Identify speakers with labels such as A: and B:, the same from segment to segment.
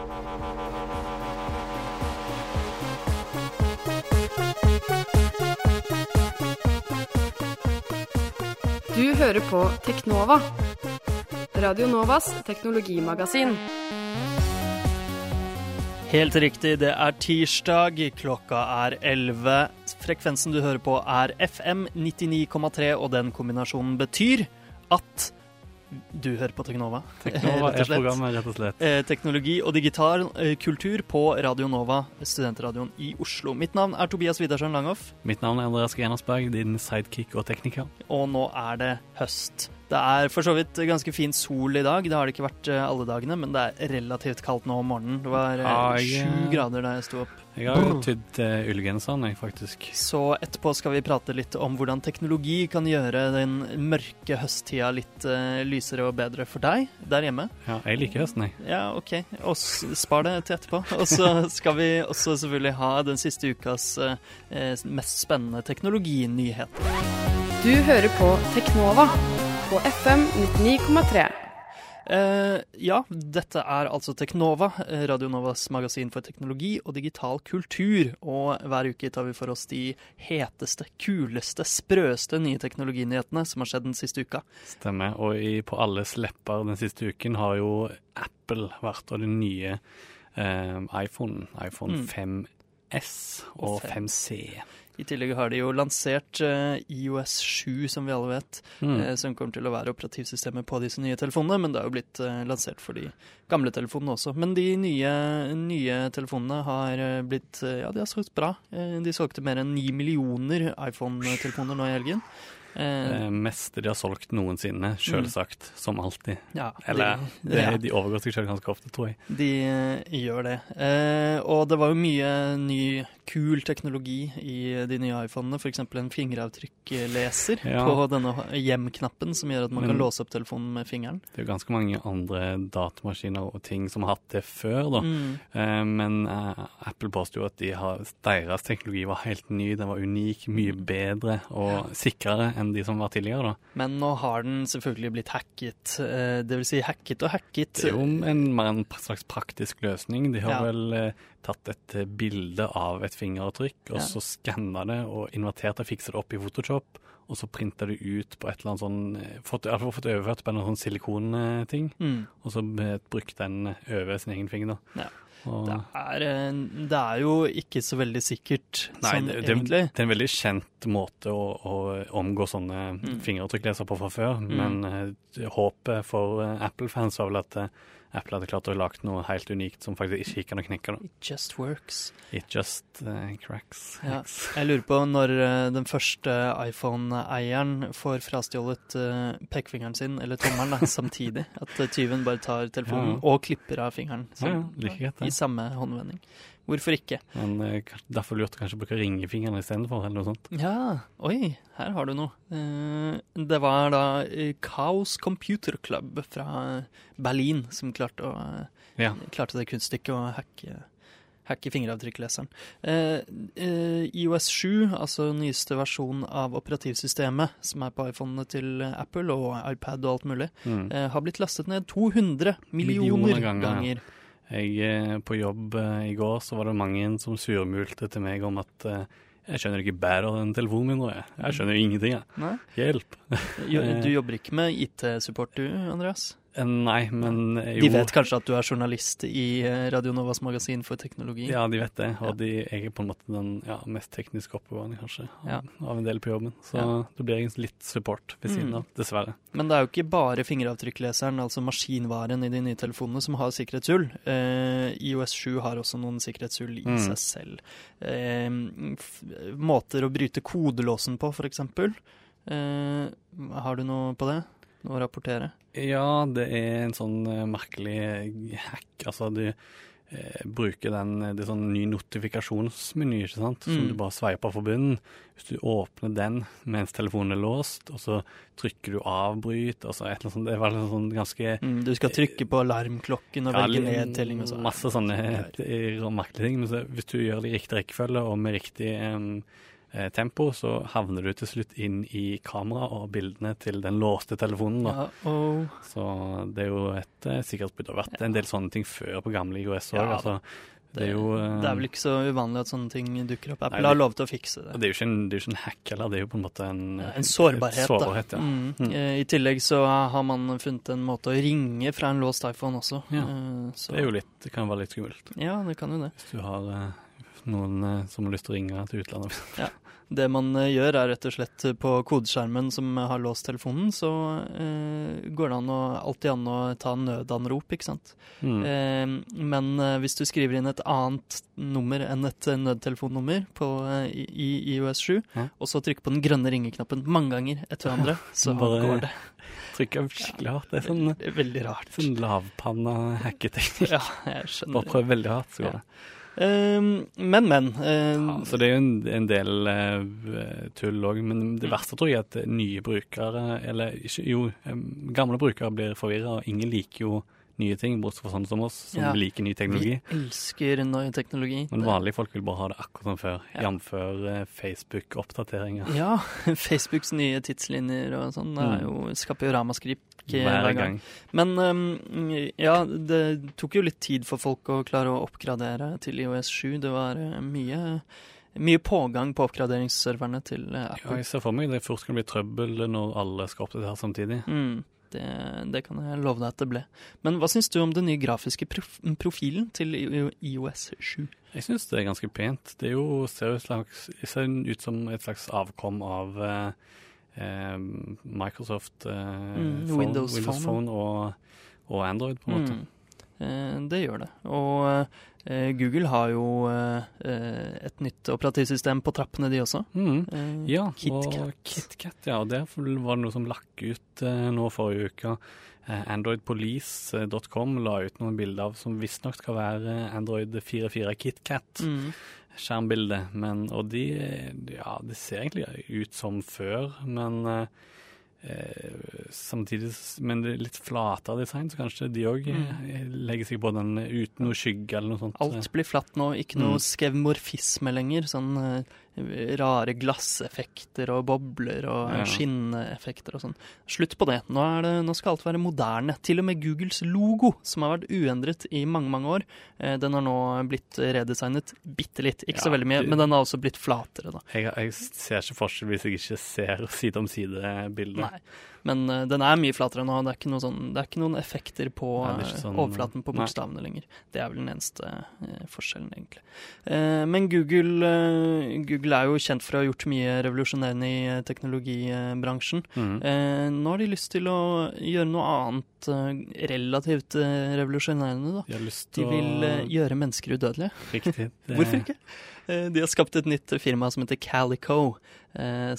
A: Du hører på Teknova, Radio Novas teknologimagasin.
B: Helt riktig, det er tirsdag, klokka er 11. Frekvensen du hører på er FM 99,3, og den kombinasjonen betyr at du hører på Teknova.
C: Teknova er programmet, rett og slett.
B: Eh, teknologi og digital eh, kultur på Radio Nova, studentradioen i Oslo. Mitt navn er Tobias Widersen Langhoff,
C: Mitt navn er Andreas Genersberg, din sidekick og tekniker.
B: og nå er det høst. Det er for så vidt ganske fin sol i dag. Det har det ikke vært eh, alle dagene, men det er relativt kaldt nå om morgenen. Det var eh,
C: Ja,
B: yeah. grader da jeg sto opp.
C: Jeg har jo tydd uh, ullgenseren, jeg, faktisk.
B: Så etterpå skal vi prate litt om hvordan teknologi kan gjøre den mørke høsttida litt uh, lysere og bedre for deg der hjemme.
C: Ja, jeg liker høsten, jeg.
B: Ja, OK. Og spar det til etterpå. Og så skal vi også selvfølgelig ha den siste ukas eh, eh, mest spennende teknologinyheter.
A: Du hører på Teknova på FM 99,3.
B: Uh, ja, dette er altså Teknova, eh, Radio Novas magasin for teknologi og digital kultur. Og hver uke tar vi for oss de heteste, kuleste, sprøeste nye teknologinyhetene som har skjedd den siste uka.
C: Stemmer. Og i, på alles lepper den siste uken har jo Apple vært, og den nye eh, iPhone, iPhone
B: Mm.
C: 5S og
B: Og 5.
C: 5C.
B: I tillegg har de jo lansert eh, IOS 7, som vi alle vet,
C: Mm.
B: eh, som kommer til å være operativsystemet på disse nye telefonene, men det har jo blitt eh, lansert for de gamle telefonene også. Men de nye, nye telefonene har blitt Ja, de har solgt bra. De solgte mer enn ni millioner iPhone-telefoner nå i helgen. Eh,
C: Det de har solgt noensinne, selvsagt, som alltid.
B: ja,
C: Eller
B: de, ja,
C: de overgår seg selv ganske ofte, tror jeg.
B: de uh, gjør det. Eh, og det var jo mye ny, kul teknologi i de nye iPhonene. F.eks. en fingeravtrykkleser
C: Ja.
B: på denne hjem-knappen, som gjør at man kan låse opp telefonen med fingeren.
C: Det er jo ganske mange andre datamaskiner og ting som har hatt det før, da.
B: Mm.
C: Eh, Men eh, Apple påsto at de har, deres teknologi var helt ny, den var unik, mye
B: Mm.
C: bedre og sikrere enn de som var tidligere. da.
B: Men nå har den selvfølgelig blitt hacket. Eh, det vil si hacket og hacket.
C: Det er jo en, mer en slags praktisk løsning. De har
B: Ja.
C: vel eh, tatt et bilde av et fingeravtrykk, og
B: Ja.
C: så skanna det og invertert og fiksa det opp i Photoshop. Og så printa det ut på et eller annet sånn eh, fått, Iallfall fått overført på en sånn silikonting.
B: Mm.
C: Og så brukte brukt den over sin egen finger, da.
B: Ja. Det, er, eh, det er jo ikke så veldig sikkert,
C: Nei,
B: sånn
C: det, det,
B: egentlig.
C: det er en veldig kjent måte å, å omgå sånne
B: Mm.
C: fingeravtrykklesere på fra før, men eh, håpet for Apple-fans var vel at Apple hadde klart å lage noe helt unikt som faktisk ikke gikk an å knekke. Da.
B: It just works.
C: It just uh, cracks.
B: Ja. Jeg lurer på når eh, den første iPhone-eieren får frastjålet eh, pekefingeren sin, eller tommelen, da, samtidig. At tyven bare tar telefonen
C: Ja.
B: og klipper av fingeren.
C: Ja, ja, like greit,
B: I samme håndvending. Hvorfor ikke?
C: Men eh, derfor lurt å kanskje bruke ringefingeren istedenfor, eller noe sånt.
B: Ja, oi, her har du noe. Eh, det var da Kaos Computer Club fra Berlin som klarte, å, eh,
C: Ja.
B: klarte det kunststykket å hacke, hacke fingeravtrykkleseren. Eh, eh, IOS 7, altså nyeste versjon av operativsystemet som er på iPhonene til Apple og iPad og alt mulig,
C: Mm.
B: eh, har blitt lastet ned 200 millioner,
C: Millioner ganger,
B: ganger.
C: Jeg, eh, på jobb eh, i går så var det mange som surmulte til meg om at eh, jeg skjønner ikke bedre den telefonen min nå, jeg. Jeg skjønner ingenting, jeg.
B: Nei?
C: Hjelp.
B: Du jobber ikke med IT-support du, Andreas?
C: Eh, Nei, men jo
B: De vet kanskje at du er journalist i eh, Radio Novas magasin for teknologi?
C: Ja, de vet det. Og de, jeg er på en måte den ja, mest tekniske oppgavene, kanskje,
B: Ja.
C: av en del på jobben. Så
B: Ja.
C: det blir egentlig litt support ved siden
B: Mm.
C: av, dessverre.
B: Men det er jo ikke bare fingeravtrykkleseren, altså maskinvaren i de nye telefonene, som har sikkerhetshull. Eh, IOS 7 har også noen sikkerhetshull i
C: Mm.
B: seg selv. Eh, måter å bryte kodelåsen på, for eksempel. Eh, har du noe på det? Å rapportere?
C: Ja, det er en sånn eh, merkelig hack. Altså, du eh, bruker den Det er sånn ny notifikasjonsmeny, ikke sant, som
B: Mm.
C: du bare sveiper for bunnen. Hvis du åpner den mens telefonen er låst, og så trykker du avbryt, altså et eller annet sånt Det er sånn ganske
B: Mm, du skal trykke på alarmklokken og
C: Ja,
B: velge nedtelling og sånn.
C: Masse sånne eh, merkelige ting. Men så, hvis du gjør det i riktig rekkefølge og med riktig eh, tempo, så havner du til slutt inn i kamera og bildene til den låste telefonen. da.
B: Uh -oh.
C: Så det er jo et eh, sikkerhetsbrudd. Det ha vært en del sånne ting før på gamle IOS òg.
B: Ja,
C: altså, det er jo eh,
B: det er vel ikke så uvanlig at sånne ting dukker opp. Apple
C: Nei, det-
B: har til å fikse det.
C: det er jo ikke en, det er ikke en hack heller, det er jo på en måte en,
B: En sårbarhet,
C: sårbarhet, ja.
B: Mm.
C: Mm.
B: Eh, I tillegg så har man funnet en måte å ringe fra en låst iPhone også.
C: Ja.
B: Eh, Så,
C: Det er jo litt, det kan være litt skummelt.
B: Ja, det kan jo det.
C: Hvis du har eh, noen eh, som har lyst til å ringe til utlandet.
B: Det man eh, gjør er rett og slett eh, på kodeskjermen som har låst telefonen, så eh, går det an å, alltid an å ta nødanrop, ikke sant.
C: Mm.
B: Eh, men hvis du skriver inn et annet nummer enn et nødtelefonnummer på, i, i IOS 7,
C: Ja.
B: og så trykker på den grønne ringeknappen mange ganger etter hverandre, så
C: Bare-
B: går det.
C: Trykker skikkelig hardt. Det er sånn,
B: veldig rart.
C: sånn lavpanna hacketeknikk.
B: Ja, jeg skjønner.
C: Bare prøv veldig hardt, så går
B: Ja.
C: det.
B: Men, men. eh,
C: Ja, så det er jo en, en del eh, tull òg, men det verste tror jeg er at nye brukere, eller ikke, jo, eh, gamle brukere blir forvirra, og ingen liker jo nye ting, bortsett fra sånne som oss, som
B: Ja.
C: liker ny teknologi.
B: vi elsker ny teknologi.
C: Men vanlige folk vil bare ha det akkurat som før,
B: Ja.
C: jf. Eh, Facebook-oppdateringer.
B: Ja, Facebooks nye tidslinjer og sånn det er jo, skaper jo ramaskrik eh,
C: Hver gang.
B: Men um, ja, det tok jo litt tid for folk å klare å oppgradere til IOS 7. Det var eh, mye, mye pågang på oppgraderingsserverne til Apple.
C: Ja, jeg ser for meg det fort kan bli trøbbel når alle skal oppdatere samtidig.
B: Mm, det, det kan jeg love deg at det ble. Men hva syns du om den nye grafiske profilen til IOS 7?
C: Jeg syns det er ganske pent. Det er jo, ser, ut slags, ser ut som et slags avkom av eh, eh, Microsoft eh,
B: Mm,
C: phone,
B: Windows
C: Windows
B: Phone,
C: Phone og, og Android, på en måte.
B: Mm. Eh, det gjør det. Og eh, Google har jo eh, et nytt operativsystem på trappene, de også.
C: Mm. Ja,
B: KitKat.
C: og KitKat, ja. Og der var det noe som lakk ut nå forrige uke. Androidpolice.com la ut noen bilder av som visstnok skal være Android 4.4 KitKat.
B: Mm.
C: skjermbilde, men, og de, ja, det ser egentlig ut som før, men eh, eh, samtidig, med men er litt flatere design, så kanskje de òg legger seg på den uten noe skygge eller noe sånt.
B: Mm. Alt blir flatt nå, ikke noe
C: Mm.
B: skevmorfisme lenger. Sånn eh, rare glasseffekter og bobler og
C: Ja.
B: skinneffekter og sånn. Slutt på det. Nå, det. nå skal alt være moderne. Til og med Googles logo, som har vært uendret i mange, mange år, eh, den har nå blitt redesignet bitte litt. Ikke så veldig mye, men den har også blitt flatere, da.
C: Jeg, jeg ser ikke forskjell hvis jeg ikke ser side om side bildet.
B: Nei. Men uh, den er mye flatere nå. Det er sånn, det er ikke noen effekter på eh,
C: sånn-
B: overflaten på bokstavene lenger. Det er vel den eneste uh, forskjellen, egentlig. Uh, men Google, Google er jo kjent for å ha gjort mye revolusjonerende i teknologibransjen. Mm. Nå har de lyst til å gjøre noe annet relativt revolusjonerende, da.
C: Jeg
B: De vil gjøre mennesker udødelige.
C: Riktig.
B: Hvorfor ikke? De har skapt et nytt firma som heter Calico,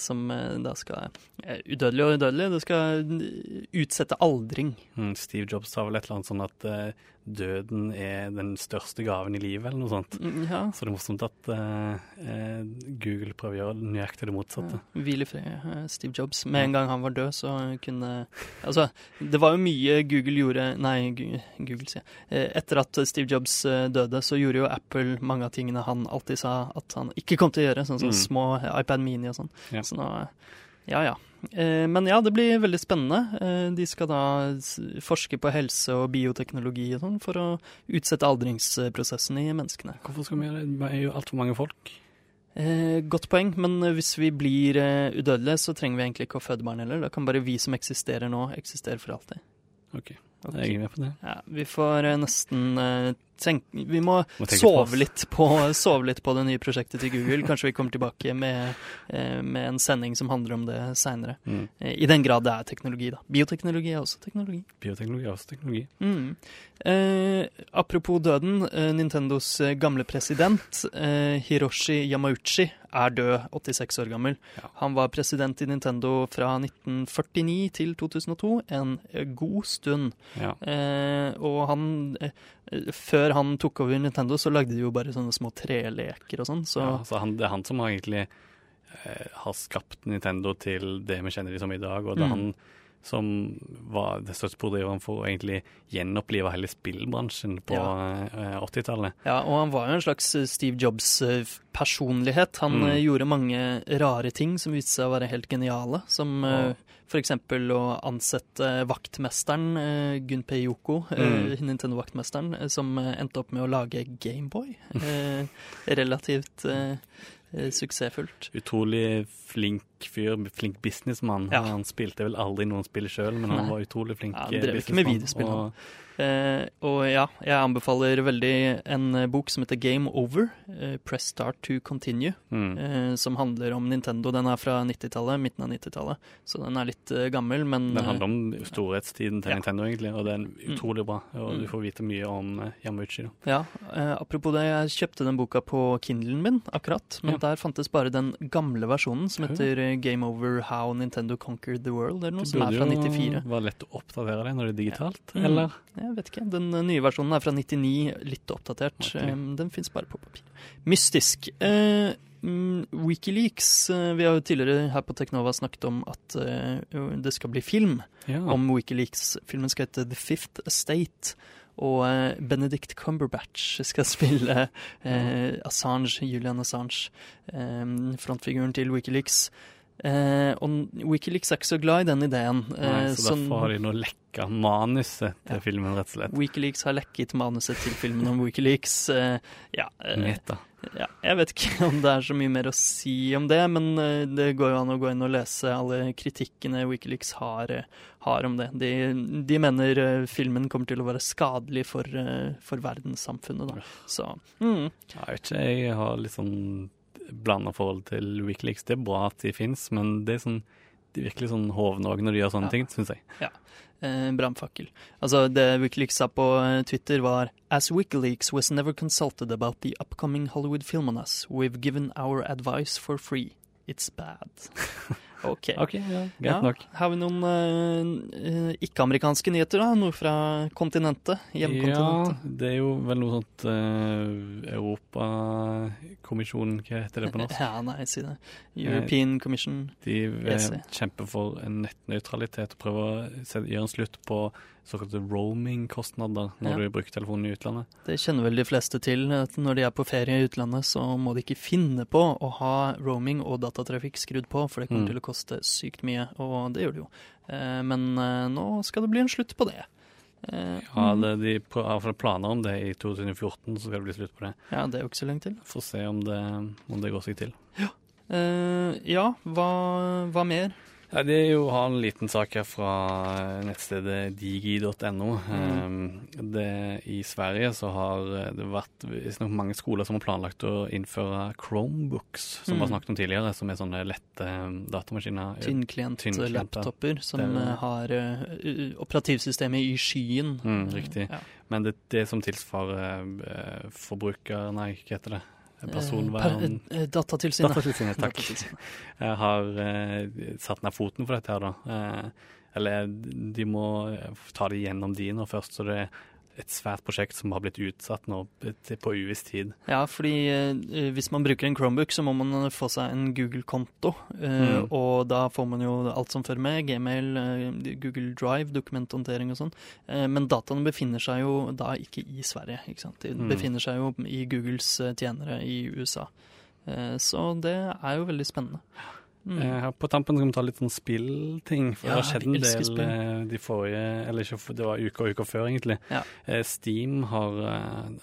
B: som eh, da skal eh, Udødelig og udødelig, det skal eh, utsette aldring.
C: Mm, Steve Jobs sa vel et eller annet sånn at eh, døden er den største gaven i livet, eller noe sånt.
B: Mm, Ja.
C: Så det er morsomt at eh, Google prøver å gjøre nøyaktig det motsatte.
B: Ja, Hvile fred, eh, Steve Jobs. Med en gang han var død, så kunne Altså, det var jo mye Google gjorde Nei, Google, sier jeg. Etter at Steve Jobs døde, så gjorde jo Apple mange av tingene han alltid sa at han ikke kom til å gjøre, sånn som
C: Mm.
B: små iPad Mini og sånn.
C: Ja.
B: Så nå Ja, ja. Eh, Men ja, det blir veldig spennende. Eh, De skal da forske på helse og bioteknologi og sånn for å utsette aldringsprosessen i menneskene.
C: Hvorfor skal vi gjøre det? Det er jo altfor mange folk.
B: Eh, godt poeng, men hvis vi blir udødelige, så trenger vi egentlig ikke å føde barn heller. Da kan bare vi som eksisterer nå, eksistere for alltid.
C: Ok,
B: okay.
C: jeg er med på det.
B: Ja, vi får nesten eh, tenke Vi må,
C: Må
B: sove litt, på, sove litt på det nye prosjektet til Google. Kanskje vi kommer tilbake med, eh, med en sending som handler om det seinere.
C: Mm.
B: I den grad det er teknologi, da. Bioteknologi er også teknologi.
C: Bioteknologi er også teknologi.
B: Mm. Eh, apropos døden. Eh, Nintendos eh, gamle president, eh, Hiroshi Yamauchi, er død, 86 år gammel.
C: Ja.
B: Han var president i Nintendo fra 1949 til 2002, en eh, god stund.
C: Ja.
B: Eh, og han eh, Før han tok over Nintendo, så lagde de jo bare sånne små treleker og sånn, så
C: Ja, så han, det er han som har egentlig eh, har skapt Nintendo til det vi kjenner dem som i dag. Og da
B: Mm.
C: han som var det største pådriveren for å egentlig gjenopplive hele spillbransjen på ja. 80-tallet.
B: Ja, og han var jo en slags eh, Steve Jobs-personlighet. Han
C: Mm.
B: eh, gjorde mange rare ting som viste seg å være helt geniale. Som
C: Ja.
B: f.eks. å ansette vaktmesteren, eh, Gunpei Yoko, eh,
C: Mm.
B: Nintendo-vaktmesteren, eh, som eh, endte opp med å lage Gameboy. Eh, relativt eh, eh, suksessfullt.
C: Utrolig flink fyr, flink businessmann.
B: Ja.
C: Han spilte vel aldri noen spill sjøl, men han
B: Nei.
C: var utrolig flink
B: Ja, han
C: eh,
B: drev ikke med videospill,
C: og-
B: Eh, og ja, jeg anbefaler veldig en eh, bok som heter Game Over, eh, Press Start to Continue.
C: Mm.
B: eh, som handler om Nintendo. Den er fra 90-tallet, midten av 90-tallet, så den er litt eh, gammel, men
C: Den handler om storhetstiden til
B: Ja.
C: Nintendo, egentlig, og det er
B: Mm.
C: utrolig bra. Og
B: Mm.
C: du får vite mye om eh, Yamauchi. Da.
B: eh, ja, eh, Apropos det, jeg kjøpte den boka på Kindlen min akkurat, men der fantes bare den gamle versjonen som heter eh, Game Over How Nintendo Conquered the World, eller noe som er fra
C: jo
B: 94.
C: være lett å oppdatere det når det er digitalt,
B: Mm.
C: eller?
B: Jeg vet ikke. Den nye versjonen er fra 99, litt oppdatert. Eh, Den fins bare på papir. Mystisk. Eh, mm, Wikileaks. eh, Vi har jo tidligere her på Teknova snakket om at eh, det skal bli film
C: Ja.
B: om Wikileaks. Filmen skal hete The Fifth Estate. Og eh, Benedict Cumberbatch skal spille eh, Assange, Julian Assange, eh, frontfiguren til Wikileaks. Eh, og Wikileaks er ikke så glad i den ideen.
C: Nei,
B: eh,
C: så
B: sånn-
C: derfor har de nå lekka manuset til
B: Ja.
C: filmen, rett og slett.
B: Wikileaks har lekket manuset til filmen om Wikileaks. Eh, ja, eh,
C: Meta.
B: ja, jeg vet ikke om det er så mye mer å si om det, men eh, det går jo an å gå inn og lese alle kritikkene Wikileaks har, eh, har om det. De, de mener filmen kommer til å være skadelig for, for verdenssamfunnet, da. Så mm,
C: Jeg vet ikke, jeg har litt sånn blanda forhold til Wikileaks. Det er bra at de fins, men det er sånn de virkelig sånn hovne òg når de gjør sånne
B: Ja.
C: ting, syns jeg. Ja.
B: eh, brannfakkel. Altså, det Wikileaks sa på eh, Twitter var As Wikileaks was never consulted about the upcoming Hollywood film on us, we've given our advice for free. It's bad. OK.
C: okay ja, greit nok.
B: Har vi noen eh, eh, ikke-amerikanske nyheter, da? Noe fra kontinentet?
C: Ja, det er jo vel noe sånt uh, Europakommisjonen, hva heter det på norsk?
B: Ja, nei, si det. European Commission.
C: De eh,
B: EC.
C: kjemper for en nettnøytralitet og prøver å gjøre en slutt på såkalte roaming-kostnader når
B: Ja.
C: du bruker telefonen i utlandet.
B: Det kjenner vel de fleste til, at når de er på ferie i utlandet, så må de ikke finne på å ha roaming og datatrafikk skrudd på, for det kommer
C: Mm.
B: til å koste sykt mye, og det gjør det jo. Eh, Men eh, nå skal det bli en slutt på det. Eh,
C: Ja,
B: mm.
C: det, De har planer om det i 2014, så skal det bli slutt på det.
B: ja, det er jo ikke så lenge til.
C: Får se om det, om det går seg til.
B: Eh, ja, hva, hva mer?
C: Ja, det er jo har en liten sak her fra nettstedet digi.no.
B: Mm.
C: Um, I Sverige så har det vært mange skoler som har planlagt å innføre Chromebooks, som vi har
B: Mm.
C: snakket om tidligere, som er sånne lette um, datamaskiner.
B: Tynnklient-laptoper som
C: Det
B: har eh, operativsystemet i skyen.
C: Mm, riktig.
B: Ja.
C: Men det, det som tilsvarer eh, forbruker... Nei, hva heter det?
B: Eh,
C: Personvern...
B: per- eh, Datatilsynet.
C: Datatilsynet, takk.
B: Datatilsynet.
C: Har uh, satt ned foten for dette her, da. Uh, eller de må ta det gjennom de nå først, så det et svært prosjekt som har blitt utsatt nå på uviss tid.
B: Ja, fordi eh, hvis man bruker en Chromebook, så må man få seg en Google-konto. eh,
C: Mm.
B: Og da får man jo alt som følger med. Gmail, eh, Google Drive, dokumenthåndtering og sånn. Eh, men dataene befinner seg jo da ikke i Sverige. ikke sant? De
C: Mm.
B: befinner seg jo i Googles eh, tjenere i USA. Eh, så det er jo veldig spennende. Mm.
C: Eh, på tampen skal vi ta litt sånn spillting, for
B: Ja,
C: det har skjedd en del
B: spill.
C: eh, de forrige Eller ikke, det var uka og uka før, egentlig.
B: Ja.
C: Eh, Steam har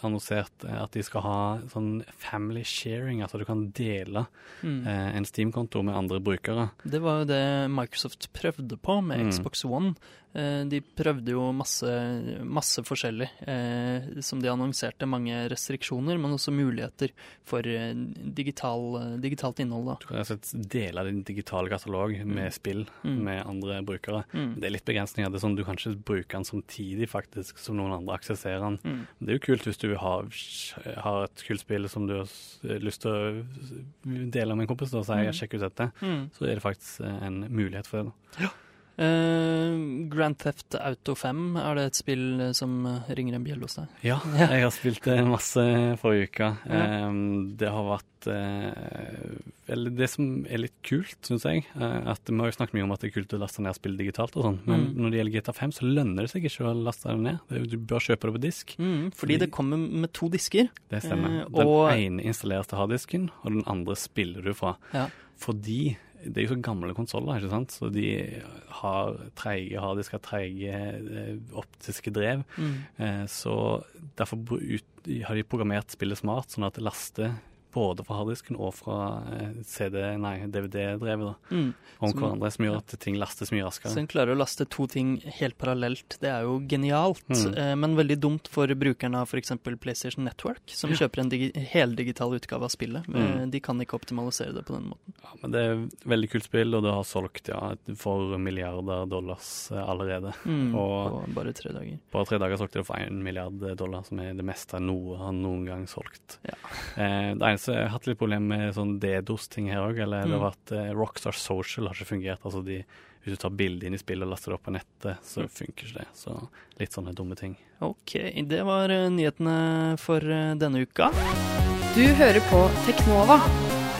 C: annonsert at de skal ha sånn family sharing, altså du kan dele
B: Mm.
C: en Steam-konto med andre brukere.
B: Det var jo det Microsoft prøvde på med
C: Mm.
B: Xbox One. Eh, De prøvde jo masse, masse forskjellig, eh, som de annonserte. Mange restriksjoner, men også muligheter for eh, digital, digitalt innhold. da.
C: Du kan rett dele din digitale katalog med spill
B: Mm.
C: med andre brukere.
B: Mm.
C: Det er litt begrensninger. Det er sånn Du kan ikke bruke den samtidig faktisk som noen andre aksesserer den.
B: Mm.
C: Det er jo kult hvis du har, har et kult spill som du har lyst til å dele med en kompis og si
B: Mm.
C: 'sjekk ut dette'.
B: Mm.
C: Så er det faktisk en mulighet for det. da.
B: Eh, Grand Theft Auto 5, er det et spill eh, som eh, ringer en bjelle hos deg?
C: Ja, jeg har spilt det masse forrige uke.
B: Ja.
C: Ehm, det har vært uh, Eller det som er litt kult, syns jeg, uh, at vi har jo snakket mye om at det er kult å laste ned spill digitalt og sånn, men
B: Mm.
C: når det gjelder GTA 5, så lønner det seg ikke å laste det ned. Du bør kjøpe det på disk.
B: Mm, fordi
C: Fordi-
B: det kommer med to disker.
C: Det stemmer. Den
B: og-
C: ene installeres til harddisken, og den andre spiller du fra.
B: Ja.
C: Fordi det er jo så gamle konsoller, ikke sant, så de har treige harddisker, treige eh, optiske drev.
B: Mm.
C: Eh, så derfor har de programmert spillet smart, sånn at det laster både fra harddisken og fra eh, CD, nei, DVD-drevet da,
B: Mm.
C: om
B: Så-
C: hverandre, som gjør at ting lastes mye raskere.
B: Så en klarer å laste to ting helt parallelt. Det er jo genialt,
C: Mm.
B: eh, men veldig dumt for brukerne av f.eks. PlayStation Network, som
C: Ja.
B: kjøper en digi heldigital utgave av spillet. Eh,
C: Mm.
B: De kan ikke optimalisere det på den måten.
C: Ja, men det er et veldig kult spill, og det har solgt ja, for milliarder dollars eh, allerede.
B: Mm.
C: Og-
B: På bare tre dager.
C: Bare tre dager solgte det for én milliard dollar, som er det meste noe har noen gang solgt.
B: Ja.
C: Eh, det eneste jeg har hatt litt problemer med sånn DDoS-ting her òg, eller det
B: Mm.
C: har vært eh, Rockstar Social har ikke fungert. Altså de, hvis du tar bilde inn i spillet og laster det opp på nettet, så
B: Mm.
C: funker ikke det. Så litt sånne dumme ting.
B: Ok, det var eh, nyhetene for eh, denne uka.
A: Du hører på Teknova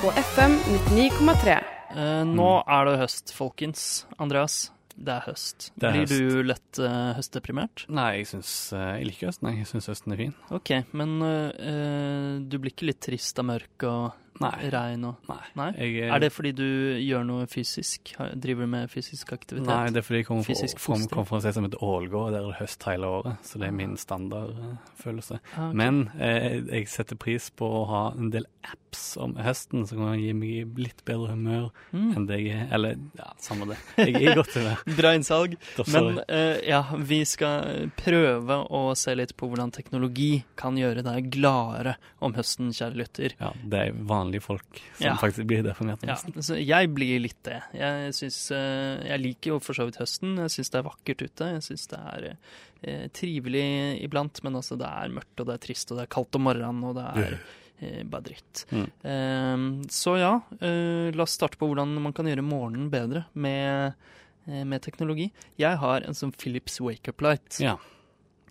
A: på FM 99,3.
B: Eh, nå er det høst, folkens. Andreas, det er høst.
C: Det er
B: Blir
C: høst.
B: du lett uh, høstdeprimert?
C: Nei, jeg synes, uh, Jeg liker høsten, jeg. Syns høsten er fin.
B: Ok, men uh, du blir ikke litt trist av mørk og
C: Nei.
B: regn og
C: Nei.
B: Nei?
C: Jeg,
B: Er det fordi du gjør noe fysisk? Driver du med fysisk aktivitet?
C: Nei, det er fordi jeg kommer fra,
B: Fysisk
C: fra, et sted som heter Ålgård, der er det høst hele året. Så det er min standardfølelse.
B: Ah, okay.
C: Men eh, jeg setter pris på å ha en del apps om høsten som kan gi meg litt bedre humør
B: Mm.
C: enn det jeg er. Eller ja, samme det. Jeg er i godt humør.
B: Bra innsalg.
C: Da
B: Men eh, ja, vi skal prøve å se litt på hvordan teknologi kan gjøre deg gladere om høsten, kjære lytter.
C: ja, det er vanlige folk som
B: Ja.
C: faktisk blir deprimert om
B: Ja,
C: altså,
B: så jeg blir litt det. Jeg, synes, eh, jeg liker jo for så vidt høsten. Jeg syns det er vakkert ute. Jeg syns det er eh, trivelig iblant, men altså det er mørkt og det er trist og det er kaldt om morgenen og det er eh, bare dritt.
C: Mm.
B: Eh, så ja, eh, la oss starte på hvordan man kan gjøre morgenen bedre med, eh, med teknologi. Jeg har en sånn Philips wake-up light.
C: Ja,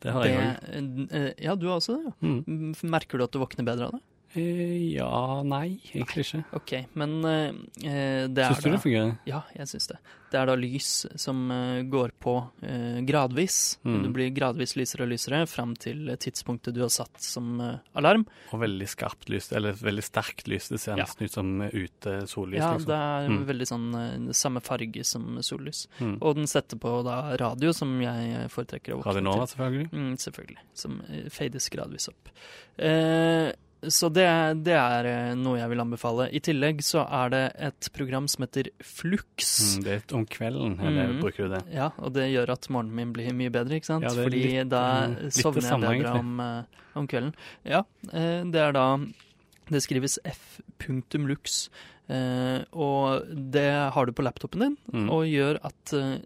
C: det har jeg òg.
B: Ja, du har også det? Ja.
C: Mm.
B: Mm, Merker du at du våkner bedre av det?
C: Eh, ja, nei, egentlig ikke.
B: OK, men eh, eh, det er
C: Syns du
B: da
C: det fungerer?
B: Ja, jeg syns det. Det er da lys som eh, går på eh, gradvis.
C: Mm.
B: Det blir gradvis lysere og lysere fram til tidspunktet du har satt som eh, alarm.
C: Og veldig skarpt lys, eller veldig sterkt lys. Det ser
B: Ja.
C: nesten ut som ute sollys.
B: Ja,
C: liksom.
B: det er
C: Mm.
B: veldig sånn samme farge som sollys.
C: Mm.
B: Og den setter på da radio, som jeg foretrekker å våkne
C: Radio Nova, selvfølgelig.
B: Mm, selvfølgelig. Som eh, fades gradvis opp. Eh, så det, det er eh, noe jeg vil anbefale. I tillegg så er det et program som heter Flux.
C: Mm, det er om kvelden, eller
B: Mm.
C: bruker du det?
B: Ja, og det gjør at morgenen min blir mye bedre, ikke sant?
C: Ja,
B: Fordi
C: litt,
B: da
C: mm,
B: sovner jeg bedre
C: egentlig.
B: om, eh, om kvelden. Ja, eh, det er da Det skrives f.lux. Uh, og det har du på laptopen din,
C: Mm.
B: og gjør at uh,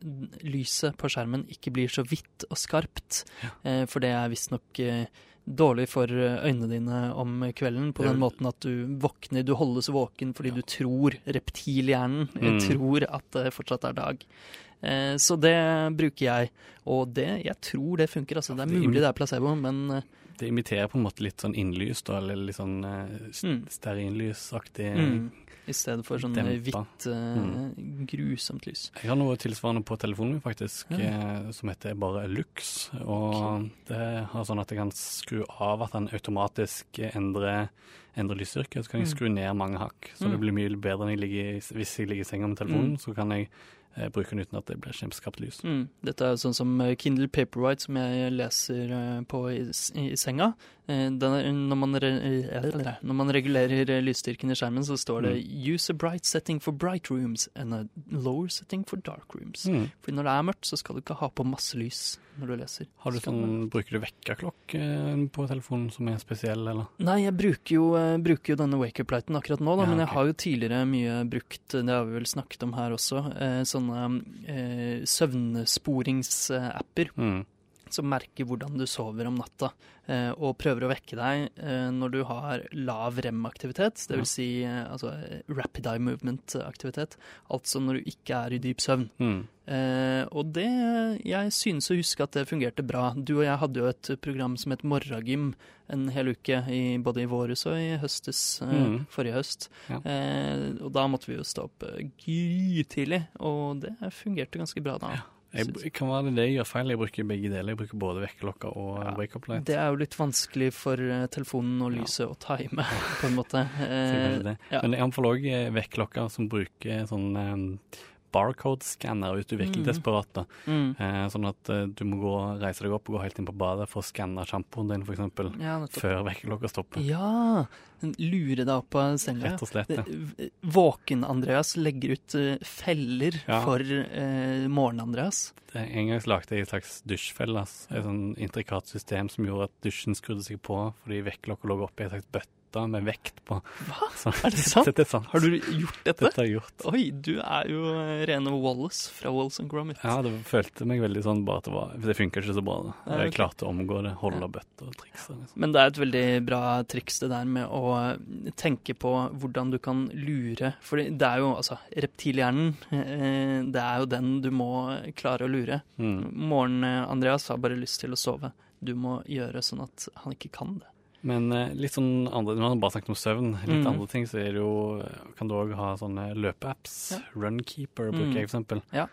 B: lyset på skjermen ikke blir så hvitt og skarpt. Eh, for det er visstnok uh, dårlig for eh, øynene dine om kvelden, på den måten at du våkner, du holdes våken fordi du tror, reptilhjernen
C: Mm.
B: tror at det fortsatt er dag. Eh, så det bruker jeg, og det, jeg tror det funker. Altså, det er
C: Det er
B: mulig det er placebo, men eh,
C: Det imiterer på en måte litt sånn innlys, da, eller litt sånn uh,
B: Mm.
C: stearinlysaktig.
B: mm, i stedet for sånn eh,
C: Dempa.
B: hvitt, eh, grusomt lys.
C: Jeg har noe tilsvarende på telefonen min, faktisk,
B: Ja.
C: som heter bare Lux. Og det har sånn at jeg kan skru av at den automatisk endrer, endrer lysstyrke. Så kan jeg
B: Mm.
C: skru ned mange hakk, så
B: Mm.
C: det blir mye bedre jeg ligger, hvis jeg ligger i senga med telefonen. Så kan jeg eh, bruke den uten at det blir kjempeskapt lys.
B: Mm. Dette er sånn som eh, Kindle Paperwhite, som jeg leser eh, på i, i, i senga. Den er, når, man re, når man regulerer lysstyrken i skjermen, så står det
C: Mm.
B: 'use a bright setting for bright rooms and a lower setting for dark rooms'.
C: Mm.
B: For når det er mørkt, så skal du ikke ha på masse lys når du leser.
C: Har du sånn, Bruker du vekkerklokke på telefonen som er spesiell, eller?
B: Nei, jeg bruker jo, bruker jo denne wake-up-lighten akkurat nå, da,
C: Ja,
B: men jeg har jo tidligere mye brukt, det har vi vel snakket om her også, eh, sånne eh, søvnsporingsapper
C: Mm.
B: Som merker hvordan du sover om natta, eh, og prøver å vekke deg eh, når du har lav rem-aktivitet,
C: Ja.
B: dvs. Si, eh, altså rapid eye movement-aktivitet, altså når du ikke er i dyp søvn.
C: Mm.
B: Og det Jeg synes å huske at det fungerte bra. Du og jeg hadde jo et program som het Morragym en hel uke, i, både i våres og i høstes,
C: Mm.
B: forrige høst.
C: Ja.
B: Og da måtte vi jo stå opp grytidlig, og det fungerte ganske bra da.
C: Jeg, kan være det jeg gjør feil? Jeg bruker begge deler. Jeg bruker både vekkerklokka og
B: Ja.
C: wake-up light.
B: Det er jo litt vanskelig for eh, telefonen og
C: Ja.
B: lyset å time, på en måte. Eh,
C: det.
B: ja.
C: Men jeg anbefaler òg vekkerklokka som bruker sånn um, barcode-skanner er
B: Mm.
C: desperat. da.
B: mm.
C: Eh, sånn at eh, du må gå, reise deg opp og gå helt inn på badet for å skanne sjampoen din, f.eks.
B: Ja, nettopp.
C: Før vekkerklokka stopper.
B: Ja! Lure deg opp av senga.
C: Rett og slett. Ja.
B: Våken-Andreas legger ut uh, feller
C: Ja.
B: for uh, morgen-Andreas.
C: En gang lagde jeg et slags dusjfelle. Altså. Et sånn intrikat system som gjorde at dusjen skrudde seg på fordi vekkerklokka lå oppe i en slags bøtte med vekt på.
B: Hva?
C: Så,
B: Er det sant?
C: Dette er sant.
B: Har du gjort dette?
C: Dette har jeg gjort.
B: Oi, du er jo eh, rene Wallace fra Wallace and Gromit.
C: Ja, det følte meg veldig sånn bare at det var det funka ikke så bra. da. Jeg
B: okay.
C: klarte å omgå det, holde
B: Ja.
C: bøtter og trikse. Liksom.
B: Men det er et veldig bra triks det der med å eh, tenke på hvordan du kan lure. For det er jo altså reptilhjernen. eh, Det er jo den du må klare å lure.
C: Mm.
B: Morgen-Andreas har bare lyst til å sove. Du må gjøre sånn at han ikke kan det.
C: Men eh, litt sånn andre når man bare snakket om søvn. Litt
B: Mm.
C: andre ting så er det jo Kan du òg ha sånne løpeapps.
B: Ja.
C: Runkeeper bruker
B: Mm.
C: jeg, for eksempel.
B: Ja.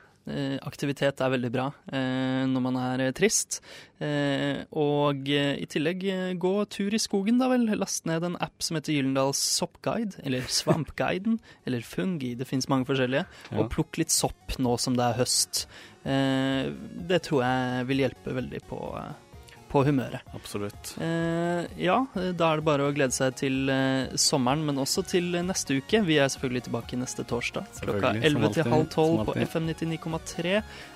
B: aktivitet er veldig bra eh, når man er eh, trist. Eh, og eh, i tillegg eh, gå tur i skogen, da vel. Last ned en app som heter Gyllendals soppguide, eller Svampguiden, eller Fungi. Det fins mange forskjellige.
C: Ja.
B: Og plukk litt sopp nå som det er høst. Eh, det tror jeg vil hjelpe veldig på, eh, på humøret.
C: Absolutt.
B: Eh, ja, da er det bare å glede seg til eh, sommeren, men også til neste uke. Vi er selvfølgelig tilbake neste torsdag klokka 11 til halv 12 på. FM 99,3,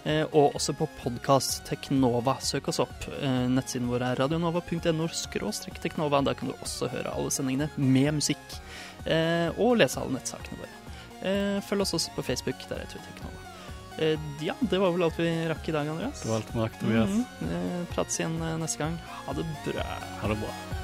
B: eh, og også på podkast Teknova. Søk oss opp. Eh, nettsiden vår er radionova.no skråstrek teknova. Der kan du også høre alle sendingene med musikk, eh, og lese alle nettsakene våre. Eh, følg oss også på Facebook, der heter vi Teknova. Eh, ja, det var vel alt vi rakk i dag, Andreas.
C: Det var alt vi rakk, Tobias.
B: Mhm. Eh, prates igjen eh, neste gang. Ha det bra.
C: Ha det bra.